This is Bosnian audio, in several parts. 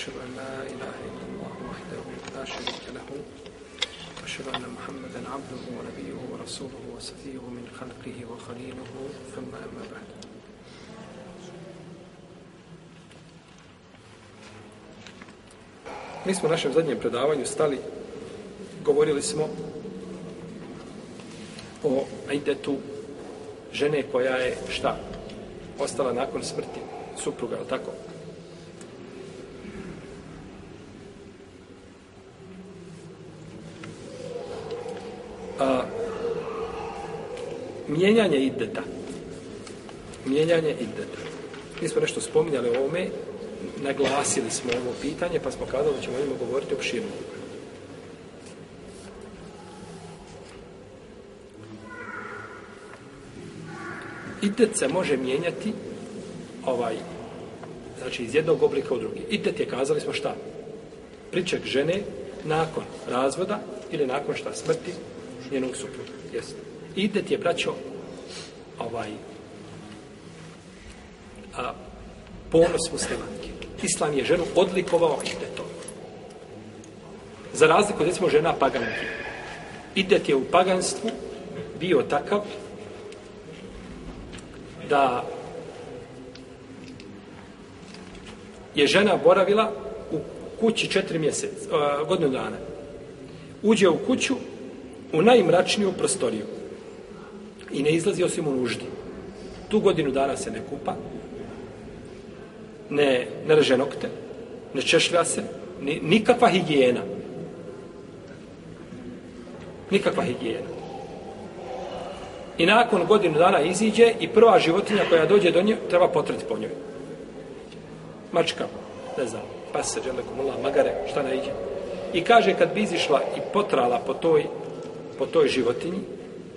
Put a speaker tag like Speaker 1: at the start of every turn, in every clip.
Speaker 1: أشهد أن لا إله إلا الله وحده لا شريك له وأشهد أن محمدا عبده ونبيه ورسوله وصفيه من خلقه وخليله ثم أما بعد Mi smo u našem zadnjem predavanju stali, govorili smo o Aidetu, žene koja je šta? Ostala nakon smrti supruga, je tako? mijenjanje iddeta. Mijenjanje iddeta. Mi smo nešto spominjali o ovome, naglasili smo ovo pitanje, pa smo kazali da ćemo o njima govoriti opširno. Idet se može mijenjati ovaj, znači iz jednog oblika u drugi. Idet je, kazali smo šta? Priček žene nakon razvoda ili nakon šta smrti njenog supruga. Jeste. Idet je, braćo, ovaj a, ponos muslimanke. Islam je ženu odlikovao to. Za razliku, recimo, žena paganke. Idet je u paganstvu bio takav da je žena boravila u kući četiri mjeseca, godinu dana. Uđe u kuću u najmračniju prostoriju. I ne izlazi osim u nuždi. Tu godinu dana se ne kupa, ne, ne reže nokte, ne češlja se, ni, nikakva higijena. Nikakva higijena. I nakon godinu dana iziđe i prva životinja koja dođe do nje treba potrati po njoj. Mačka, ne znam, pa se žele kumula, magare, šta ne iđe. I kaže kad bi izišla i potrala po toj, po toj životinji,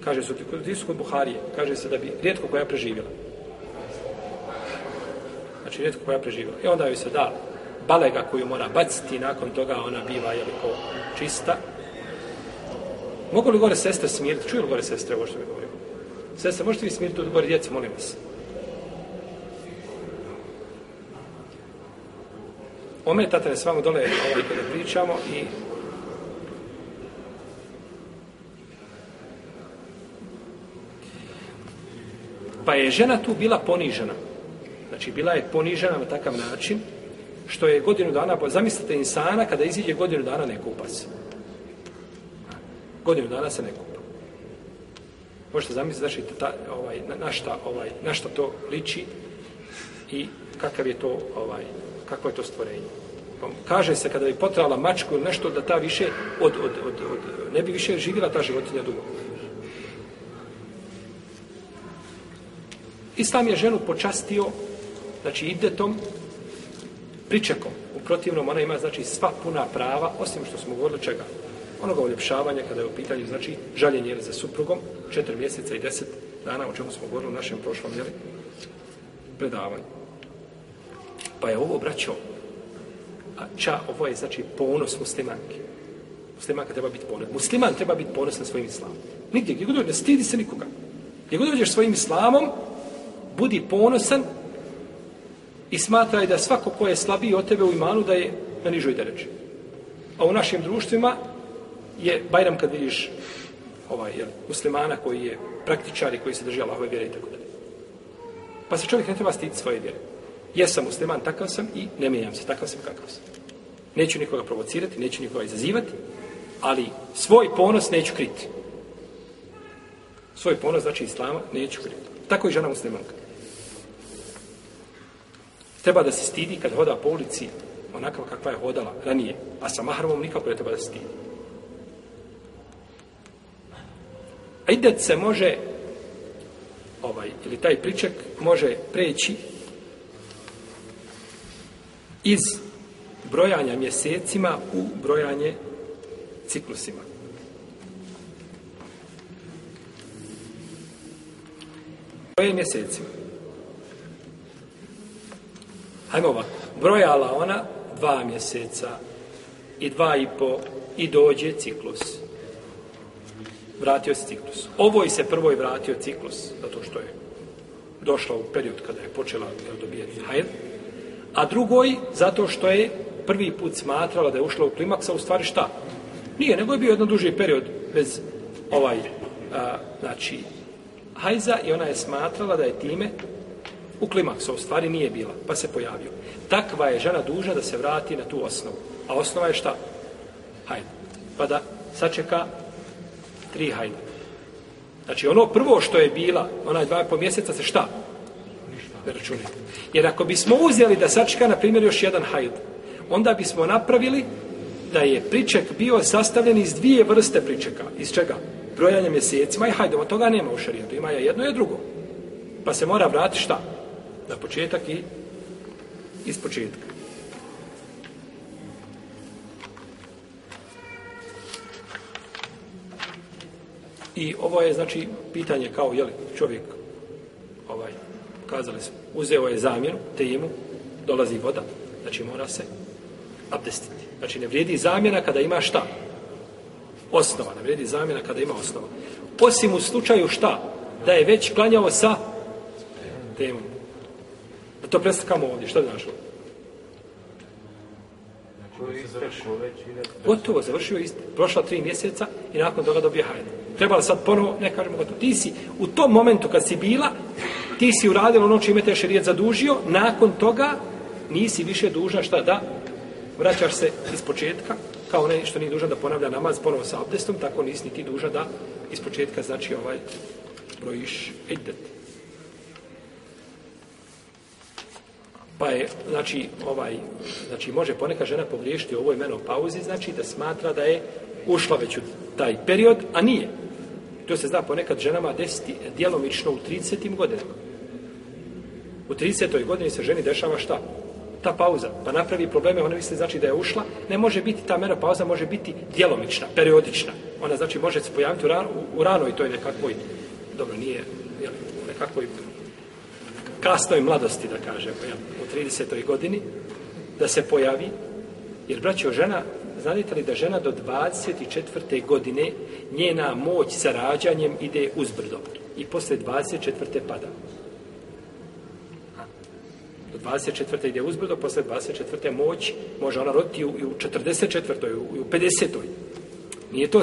Speaker 1: kaže su ti kod Isku Buharije, kaže se da bi rijetko koja preživjela. Znači, rijetko koja preživjela. I e, onda joj se da balega koju mora baciti, nakon toga ona biva, jel, ko čista. Mogu li gore sestre smiriti? Čuju li gore sestre ovo što mi govorimo? Sestre, možete li smiriti od gore djece, molim vas? Ometate ne s vama dole, ovaj, kada pričamo i Pa je žena tu bila ponižena. Znači, bila je ponižena na takav način, što je godinu dana, zamislite insana, kada iziđe godinu dana ne kupa se. Godinu dana se ne kupa. Možete zamisliti, znači, ta, ovaj, na, na, šta, ovaj, na šta to liči i kakav je to, ovaj, kako je to stvorenje. Pa kaže se kada bi potrala mačku ili nešto da ta više od, od, od, od, ne bi više živjela ta životinja dugo. Islam je ženu počastio, znači idetom, pričekom. U protivnom, ona ima, znači, sva puna prava, osim što smo govorili čega. Onoga uljepšavanja, kada je u pitanju, znači, žaljenje za suprugom, četiri mjeseca i deset dana, o čemu smo govorili u našem prošlom, jeli, predavanju. Pa je ovo, braćo, a ča, ovo je, znači, ponos muslimanke. Muslimanka treba biti ponos. Musliman treba biti ponos na svojim islamom. Nigdje, gdje god dođe, ne stidi se nikoga. Gdje god dođeš svojim islamom, budi ponosan i smatraj da svako ko je slabiji od tebe u imanu da je na nižoj dereči. A u našim društvima je Bajram kad vidiš ovaj, jel, muslimana koji je praktičar i koji se drži Allahove vjere i tako dalje. Pa se čovjek ne treba stiti svoje vjere. Jesam musliman, takav sam i ne mijenjam se, takav sam kakav sam. Neću nikoga provocirati, neću nikoga izazivati, ali svoj ponos neću kriti. Svoj ponos, znači islama, neću kriti. Tako i žena muslimanka treba da se stidi kad hoda po ulici onakva kakva je hodala ranije, a sa mahramom nikako ne treba da se stidi. Idet se može ovaj, ili taj priček može preći iz brojanja mjesecima u brojanje ciklusima. Koje mjesecima? Ajmo ovako. Brojala ona dva mjeseca i dva i po i dođe ciklus. Vratio se ciklus. Ovo i se prvo je vratio ciklus, zato što je došla u period kada je počela dobijati hajl. A drugoj, zato što je prvi put smatrala da je ušla u klimaksa, u stvari šta? Nije, nego je bio jedan duži period bez ovaj, a, znači, hajza i ona je smatrala da je time u klimaksu, u stvari nije bila, pa se pojavio. Takva je žena duža da se vrati na tu osnovu. A osnova je šta? Hajde. Pa da sačeka tri hajde. Znači ono prvo što je bila, onaj dva i po mjeseca se šta? Računaj. Jer ako bismo uzeli da sačeka, na primjer, još jedan hajde, onda bismo napravili da je priček bio sastavljen iz dvije vrste pričeka. Iz čega? Brojanje mjesecima i hajdova. Toga nema u šarijetu. Ima je jedno i drugo. Pa se mora vratiti šta? Šta? na početak i iz početka. I ovo je, znači, pitanje kao, jel, čovjek, ovaj, kazali smo, uzeo je zamjeru, temu, dolazi voda, znači mora se abdestiti. Znači, ne vrijedi zamjena kada ima šta? Osnova, ne vrijedi zamjena kada ima osnova. Osim u slučaju šta? Da je već klanjao sa temom to preslikamo ovdje, što znaš ovdje? Gotovo, završio ist, prošla tri mjeseca i nakon toga dobije hajde. Treba li sad ponovo, ne kažemo gotovo. Ti si u tom momentu kad si bila, ti si uradila ono čime te šerijet zadužio, nakon toga nisi više dužna šta da vraćaš se iz početka, kao onaj što nije dužan da ponavlja namaz ponovo sa abdestom, tako nisi ni ti dužan da iz početka znači ovaj brojiš edet. pa je, znači, ovaj, znači, može ponekad žena pogriješiti u ovoj menopauzi, znači, da smatra da je ušla već u taj period, a nije. To se zna ponekad ženama desiti djelomično u 30. godinama. U 30. godini se ženi dešava šta? Ta pauza. Pa napravi probleme, ona misli znači da je ušla. Ne može biti ta mera pauza, može biti djelomična, periodična. Ona znači može se pojaviti u, ran, u, u ranoj toj nekakvoj... Dobro, nije jel, nekakvoj kasnoj mladosti, da kažem, u 30. godini, da se pojavi, jer, braćo, žena, znate li da žena do 24. godine njena moć sa rađanjem ide uz brdo i posle 24. pada. Do 24. ide uz brdo, posle 24. moć može ona roditi u, u 44. i u, u 50. Nije to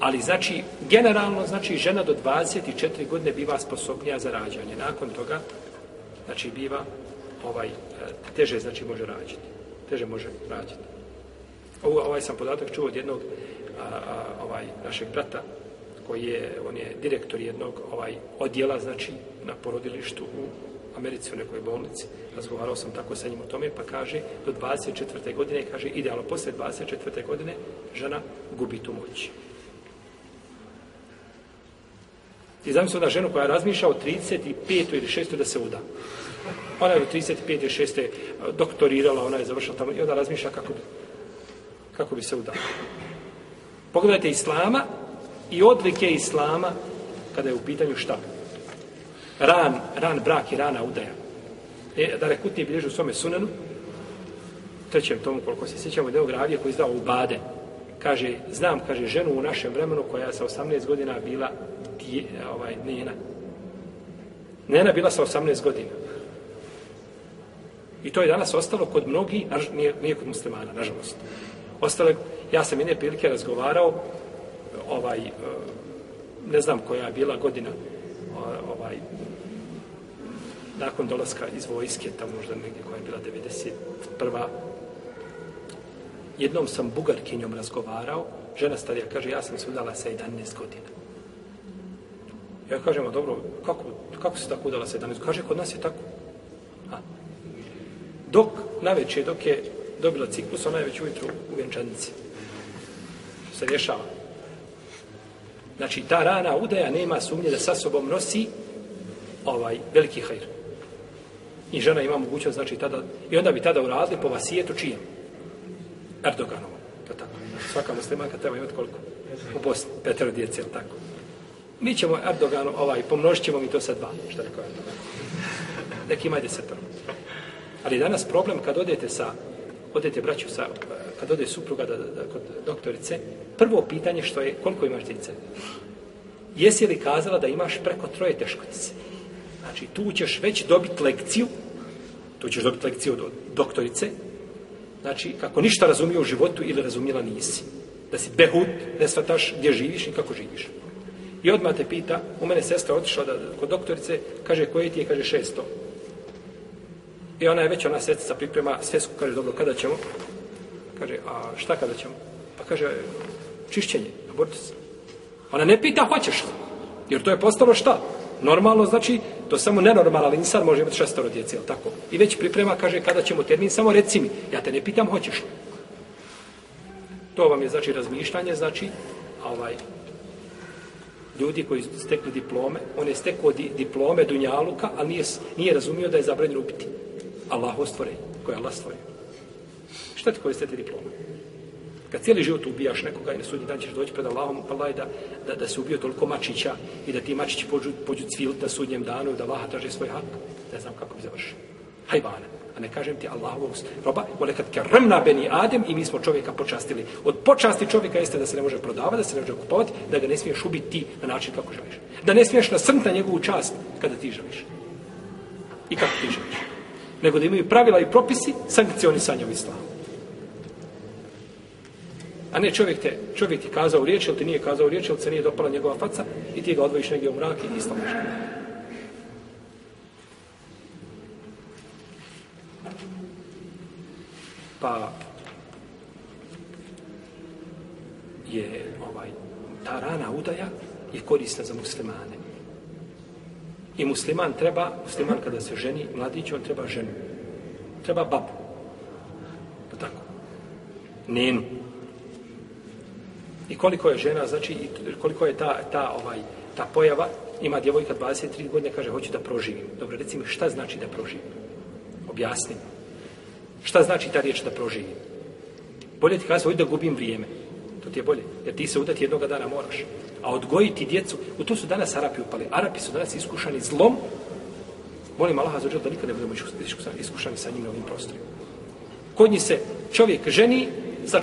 Speaker 1: Ali znači, generalno, znači žena do 24 godine biva sposobnija za rađanje. Nakon toga, znači biva ovaj e, teže znači može rađati teže može rađati ovo ovaj sam podatak čuo od jednog a, a, ovaj našeg brata koji je on je direktor jednog ovaj odjela znači na porodilištu u Americi u nekoj bolnici razgovarao sam tako sa njim o tome pa kaže do 24. godine kaže idealno posle 24. godine žena gubi tu moć. I znam se onda ženu koja razmišlja o 35. ili 6. da se uda. Ona je u 35. ili 6. E, doktorirala, ona je završila tamo i onda razmišlja kako bi, kako bi se udala. Pogledajte Islama i odlike Islama kada je u pitanju šta? Ran, ran brak i rana udaja. E, da rekutni bilježu u svome sunanu, trećem tomu koliko se sjećamo, deo gravije koji je izdao u Bade, kaže, znam, kaže, ženu u našem vremenu koja sa 18 godina bila dje, ovaj, njena. Njena bila sa 18 godina. I to je danas ostalo kod mnogi, nije, nije kod muslimana, nažalost. Ostalo, ja sam jedne prilike razgovarao, ovaj, e, ne znam koja je bila godina, ovaj, nakon dolaska iz vojske, tamo možda negdje koja je bila 91 jednom sam bugarkinjom razgovarao, žena starija kaže, ja sam se udala sa 11 godina. Ja kažemo, dobro, kako, kako se tako udala sa 11 Kaže, kod nas je tako. A. Dok, na večer, dok je dobila ciklus, ona je već ujutru u vjenčanici. Se rješava. Znači, ta rana udaja nema sumnje da sa sobom nosi ovaj veliki hajr. I žena ima mogućnost, znači, tada, i onda bi tada uradili po vasijetu čijem? Erdoganovom. To tako. Svaka muslimanka treba imati koliko? U Bosni. Petero djece, ili tako? Mi ćemo Erdoganu ovaj, pomnožit ćemo mi to sa dva. Što rekao Erdogan? Nek ima desetor. Ali danas problem kad odete sa, odete braću sa, kad ode supruga da, da, da, kod doktorice, prvo pitanje što je koliko imaš djece? Jesi li kazala da imaš preko troje teškotice? Znači, tu ćeš već dobiti lekciju, tu ćeš dobiti lekciju od doktorice, znači kako ništa razumio u životu ili razumjela nisi. Da si behut, ne svataš gdje živiš i kako živiš. I odmah te pita, u mene sestra otišla da, kod doktorice, kaže koje ti je, kaže šesto. I ona je već, ona sestra priprema svesku, kaže dobro, kada ćemo? Kaže, a šta kada ćemo? Pa kaže, čišćenje, abortus. Ona ne pita, hoćeš li? Jer to je postalo šta? Normalno, znači, to samo nenormalan insan može imati šestoro djece, je tako? I već priprema, kaže, kada ćemo termin, samo reci mi, ja te ne pitam, hoćeš li? To vam je, znači, razmišljanje, znači, ovaj, ljudi koji stekli diplome, on je stekao di, diplome Dunjaluka, ali nije, nije razumio da je zabranjeno upiti. Allah ostvore, koje Allah stvore. Šta ti koriste te diplome? Kad cijeli život ubijaš nekoga i na sudnji dan ćeš doći pred Allahom, pa Allah da, da, da se ubio toliko mačića i da ti mačići pođu, pođu cvilt na sudnjem danu da Allah traže svoj hak, ne znam kako bi završio. Hajbana. A ne kažem ti Allahovog roba, vole kad kremna beni Adem i mi smo čovjeka počastili. Od počasti čovjeka jeste da se ne može prodavati, da se ne može kupovati, da ga ne smiješ ubiti ti na način kako želiš. Da ne smiješ nasrnt na njegovu čast kada ti želiš. I kako ti želiš. Nego da imaju pravila i propisi sankcionisanja u islamu. A ne čovjek, te, čovjek ti kazao riječ, ili ti nije kazao riječ, ili se nije dopala njegova faca i ti ga odvojiš negdje u mrak i isto možeš. Pa je ovaj, ta rana udaja je korisna za muslimane. I musliman treba, musliman kada se ženi, mladić, on treba ženu. Treba babu. Pa tako. Nenu. Nenu. I koliko je žena, znači, koliko je ta, ta, ovaj, ta pojava, ima djevojka 23 godine, kaže, hoću da proživim. Dobro, recimo, šta znači da proživim? Objasnim. Šta znači ta riječ da proživim? Bolje ti kazati, hoću da gubim vrijeme. To ti je bolje, jer ti se udati jednoga dana moraš. A odgojiti djecu, u to su danas Arapi upali. Arapi su danas iskušani zlom. Molim Allaha za da nikada ne budemo iskušani sa njim na ovim prostorima. Kod njih se čovjek ženi za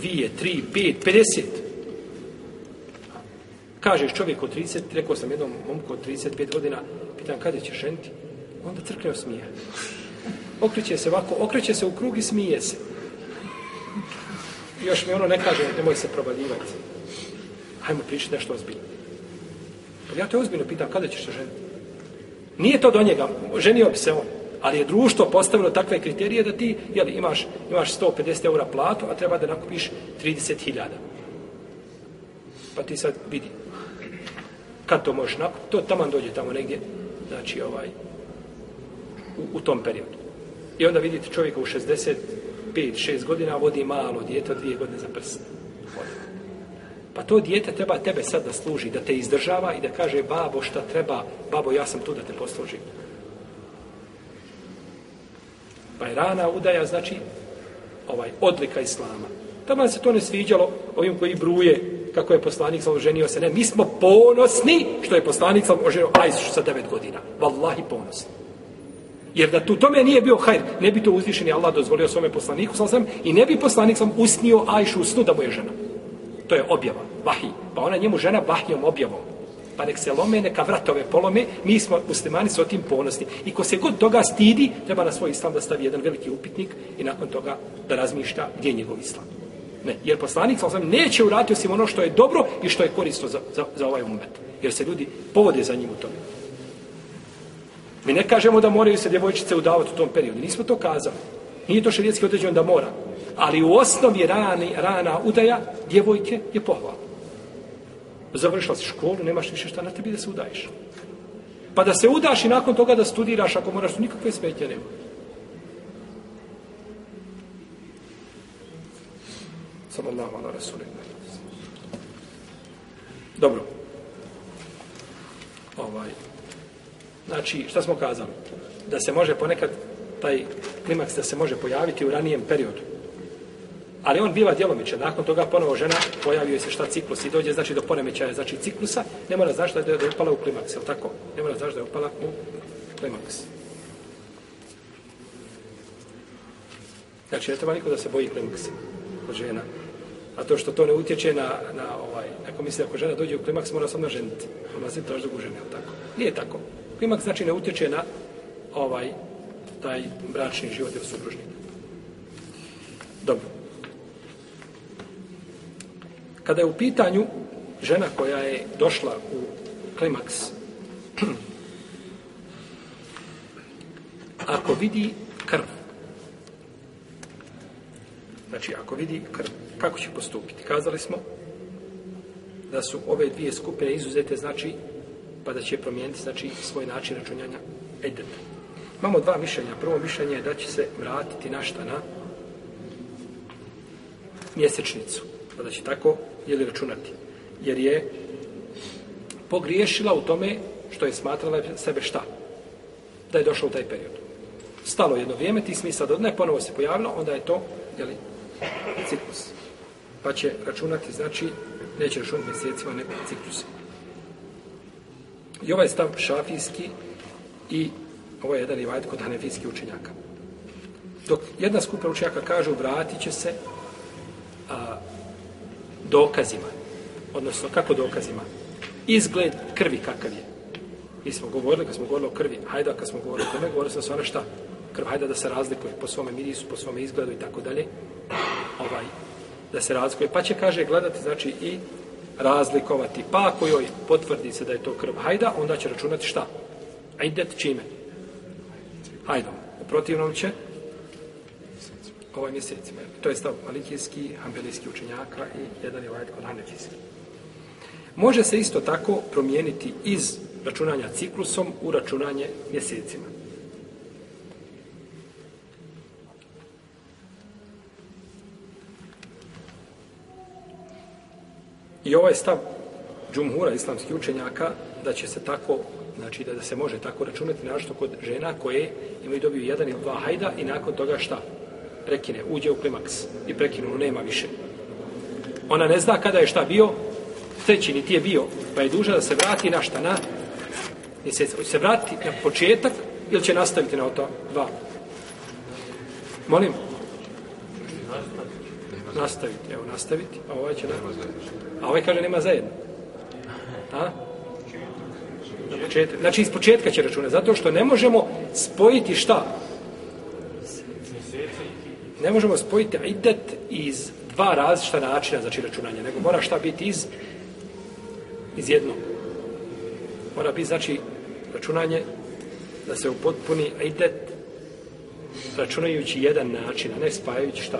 Speaker 1: dvije, tri, pet, pedeset. Kažeš čovjek od 30, rekao sam jednom momku od 35 godina, pitan kada će ženti, onda crkne osmije. Okreće se ovako, okreće se u krug i smije se. Još mi ono ne kaže, nemoj se probadivati. Hajmo pričati nešto ozbiljno. Pa ja te ozbiljno pitam, kada ćeš se ženiti? Nije to do njega, ženio bi se on. Ali je društvo postavilo takve kriterije da ti jeli, imaš, imaš 150 eura platu, a treba da nakupiš 30.000. Pa ti sad vidi. Kad to možeš nakupiti, to taman dođe tamo negdje, znači ovaj, u, u tom periodu. I onda vidite čovjeka u 65-6 godina vodi malo djeto dvije godine za prst. Pa to dijete treba tebe sad da služi, da te izdržava i da kaže, babo, šta treba, babo, ja sam tu da te poslužim. Pa je rana udaja, znači, ovaj, odlika islama. Tamo se to ne sviđalo ovim koji bruje kako je poslanik sa oženio se. Ne, mi smo ponosni što je poslanik sa oženio Ajzušu sa devet godina. Wallahi ponosni. Jer da tu tome nije bio hajr, ne bi to uzvišeni Allah dozvolio svome poslaniku sa sam i ne bi poslanik sam usnio Ajšu u snu da mu je žena. To je objava, vahij. Pa ona njemu žena vahijom objavom pa nek se lome, neka vratove polome, mi smo muslimani sa tim ponosni. I ko se god toga stidi, treba na svoj islam da stavi jedan veliki upitnik i nakon toga da razmišlja gdje je njegov islam. Ne, jer poslanik sam neće uraditi osim ono što je dobro i što je korisno za, za, za ovaj umet. Jer se ljudi povode za njim u tome. Mi ne kažemo da moraju se djevojčice udavati u tom periodu. Nismo to kazali. Nije to šarijetski određeno da mora. Ali u osnovi rani, rana udaja djevojke je pohvalna završila si školu, nemaš više šta na tebi da se udaješ. Pa da se udaš i nakon toga da studiraš, ako moraš, to nikakve smetje nema. Samo Allah, ono Rasul, Dobro. Ovaj. Znači, šta smo kazali? Da se može ponekad taj klimaks da se može pojaviti u ranijem periodu ali on biva djelomičan, nakon toga ponovo žena pojavio se šta ciklus i dođe, znači do poremećaja, znači ciklusa, ne mora znači da je, da je upala u klimaks, je tako? Ne mora znači da je upala u klimaks. Znači, ne treba niko da se boji klimaksa od žena. A to što to ne utječe na, na ovaj, ako misli, ako žena dođe u klimaks, mora se ona ženiti. Ona se traži drugu ženu, tako? Nije tako. Klimaks znači ne utječe na ovaj, taj bračni život ili supružnik. kada je u pitanju žena koja je došla u klimaks, ako vidi krv, znači ako vidi krv, kako će postupiti? Kazali smo da su ove dvije skupine izuzete, znači, pa da će promijeniti, znači, svoj način računjanja edet. Imamo dva mišljenja. Prvo mišljenje je da će se vratiti našta na mjesečnicu pa da će tako je li računati jer je pogriješila u tome što je smatrala sebe šta da je došla u taj period stalo jedno vrijeme ti smisla da ne ponovo se pojavilo onda je to je li ciklus pa će računati znači neće računati mjesecima ne ciklus i ovaj stav šafijski i ovo je jedan rivajt kod hanefijski učenjaka dok jedna skupina učenjaka kaže vratit će se a, dokazima. Odnosno, kako dokazima? Izgled krvi kakav je. Mi smo govorili, kad smo govorili o krvi, hajda, kad smo govorili o tome, govorili smo se ono šta? Krv, hajda da se razlikuje po svome mirisu, po svome izgledu i tako dalje. Ovaj, da se razlikuje. Pa će, kaže, gledati, znači, i razlikovati. Pa ako joj potvrdi se da je to krv hajda, onda će računati šta? Ajde, čime? Hajdom. U protivnom će ovaj mjesecima. To je stav malikijski, hambelijski učenjaka i jedan je ovajt kod hanefijski. Može se isto tako promijeniti iz računanja ciklusom u računanje mjesecima. I ovaj stav džumhura islamskih učenjaka da će se tako, znači da, da se može tako računati našto kod žena koje imaju dobiju jedan ili dva hajda i nakon toga šta? prekine, uđe u klimaks i prekinu, nema više. Ona ne zna kada je šta bio, treći niti je bio, pa je duža da se vrati na šta na mjesec. Hoće se vratiti na početak ili će nastaviti na oto dva? Molim? Nastaviti, evo nastaviti, a ovaj će na... A ovaj kaže nema zajedno. A? Na početak. Znači iz početka će računati, zato što ne možemo spojiti šta? ne možemo spojiti idet iz dva različita načina, znači računanje, nego mora šta biti iz, iz jednog. Mora biti, znači, računanje da se upotpuni idet računajući jedan način, a ne spajajući šta?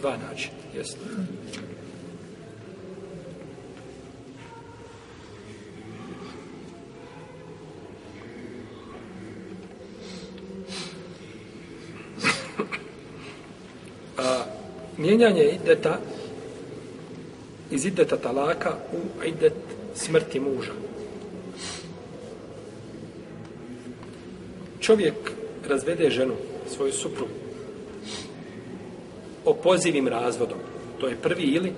Speaker 1: Dva načina, jesno. mijenjanje ideta iz ideta talaka u idet smrti muža. Čovjek razvede ženu, svoju suprugu, opozivim razvodom. To je prvi ili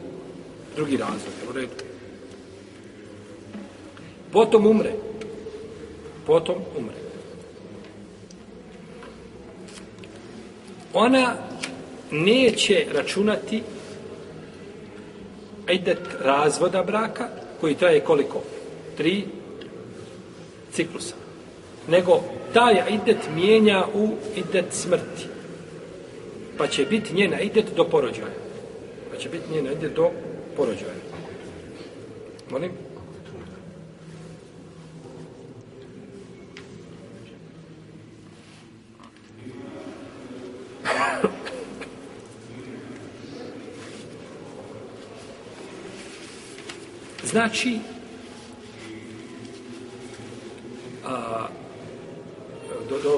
Speaker 1: drugi razvod. U redu. Potom umre. Potom umre. Ona neće računati ajdet razvoda braka koji traje koliko? Tri ciklusa. Nego taj ajdet mijenja u ajdet smrti. Pa će biti njena ajdet do porođaja. Pa će biti njena ajdet do porođaja. Molim? znači a, do, do,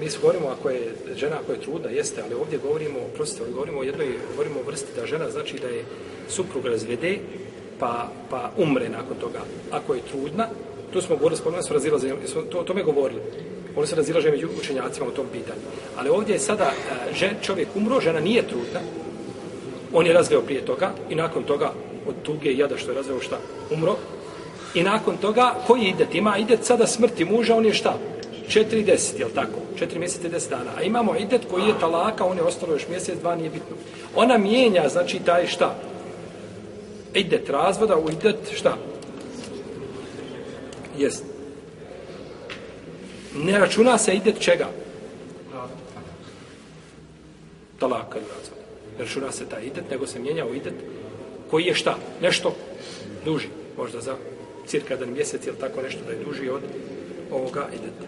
Speaker 1: mi se govorimo ako je žena ako je trudna, jeste, ali ovdje govorimo, prostite, govorimo o jednoj, govorimo o vrsti da žena znači da je suprug razvede, pa, pa umre nakon toga. Ako je trudna, tu smo govorili, spomenuli smo razilaženje, to, o tome govorili. Oni se razilaženje među učenjacima o tom pitanju. Ali ovdje je sada a, e, že, čovjek umro, žena nije trudna, on je razveo prije toga i nakon toga od tuge i jada što je razveo šta? Umro. I nakon toga, koji ide ima? Ide sada smrti muža, on je šta? 40, jel tako? 4 mjeseca i 10 dana. A imamo idet koji je talaka, on je ostalo još mjesec, dva, nije bitno. Ona mijenja, znači, taj šta? Idet razvoda u idet šta? Jest. Ne računa se idet čega? Talaka ili razvoda. Ne računa se taj idet, nego se mijenja u idet koji je šta? Nešto duži, možda za cirka jedan mjesec ili tako nešto da je duži od ovoga ideta.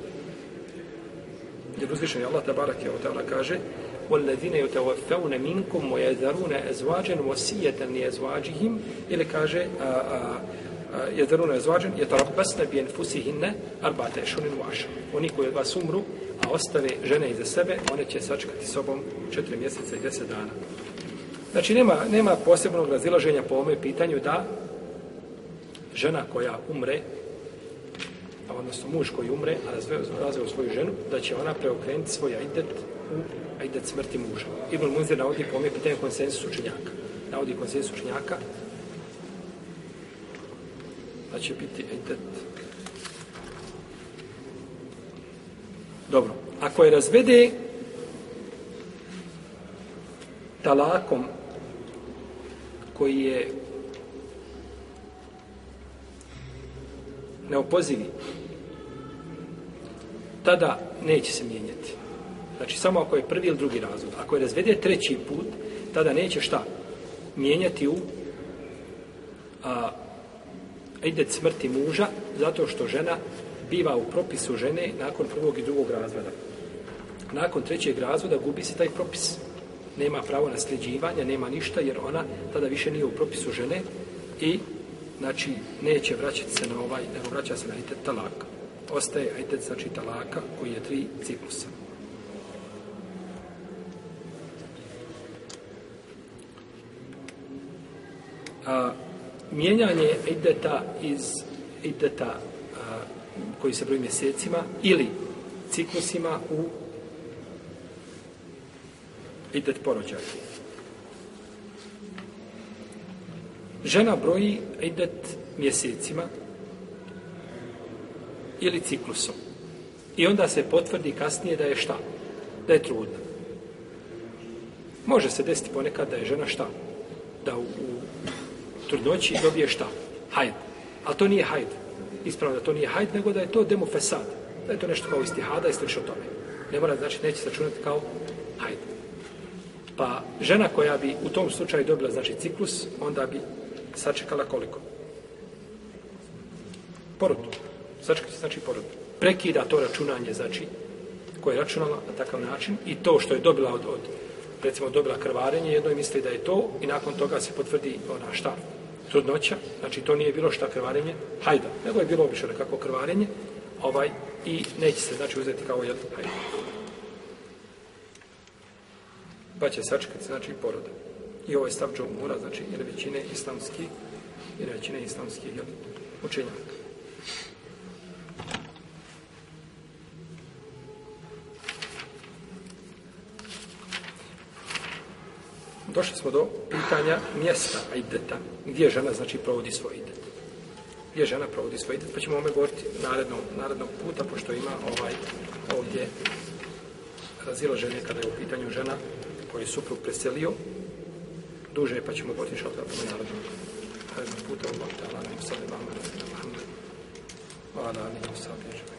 Speaker 1: Jer uzvišen je Allah tabarak je od kaže وَالَّذِينَ يُتَوَفَّوْنَ مِنْكُمْ وَيَذَرُونَ أَزْوَاجًا وَسِيَّةً لِيَزْوَاجِهِمْ ili kaže a, a, a, يَذَرُونَ أَزْوَاجًا يَتَرَبَّسْنَ بِيَنْفُسِهِنَّ أَرْبَا تَيْشُنِنْ وَعَشَ Oni koji od vas umru, a ostave žene iza sebe, one će sačekati sobom četiri mjeseca i deset dana. Znači, nema, nema posebnog razilaženja po ome pitanju da žena koja umre, pa odnosno muž koji umre, a razveo, svoju ženu, da će ona preokrenuti svoj ajdet u ajdet smrti muža. Ibn Munzir navodi po ome pitanju konsensus učenjaka. Navodi konsensus učenjaka da će biti ajdet. Dobro. Ako je razvede talakom koji je neopozivi tada neće se mijenjati znači samo ako je prvi ili drugi razvod ako je razvede treći put tada neće šta mijenjati u a, idet smrti muža zato što žena biva u propisu žene nakon prvog i drugog razvoda nakon trećeg razvoda gubi se taj propis nema pravo nasljeđivanja, nema ništa, jer ona tada više nije u propisu žene i, znači, neće vraćati se na ovaj, nego vraća se na itet talaka. Ostaje itet, znači, talaka koji je tri ciklusa. A, mijenjanje ideta iz ideta a, koji se broji mjesecima ili ciklusima u idet porođaja. Žena broji idet mjesecima ili ciklusom. I onda se potvrdi kasnije da je šta? Da je trudna. Može se desiti ponekad da je žena šta? Da u, u trudnoći dobije šta? Hajd. Ali to nije hajd. Ispravno da to nije hajd, nego da je to demofesad. Da je to nešto kao istihada i slično tome. Ne mora znači neće se računati kao hajd. Pa žena koja bi u tom slučaju dobila znači ciklus, onda bi sačekala koliko? Porodu. Sačekati znači porodu. Prekida to računanje, znači, koje je računala na takav način i to što je dobila od, od recimo dobila krvarenje, jedno je misli da je to i nakon toga se potvrdi ona šta? Trudnoća. Znači to nije bilo šta krvarenje, hajda. Nego je bilo obično kako krvarenje ovaj, i neće se znači uzeti kao jedno hajda pa će sačekati, znači, poroda. I ovo ovaj je stav džomura, znači, jer većine islamski, jer većine islamski, jel, učenjak. Došli smo do pitanja mjesta ideta, gdje žena, znači, provodi svoj idet. Gdje žena provodi svoj idet, pa ćemo ome govoriti narednog, narednog puta, pošto ima ovaj ovdje razilaženje kada je u pitanju žena ako je suprug preselio, duže pa ćemo potiš od toga pomenarati. Hvala puta, Allah, ta'ala, nam sada, vama, nam sada, vama, nam sada, vama, nam sada, vama,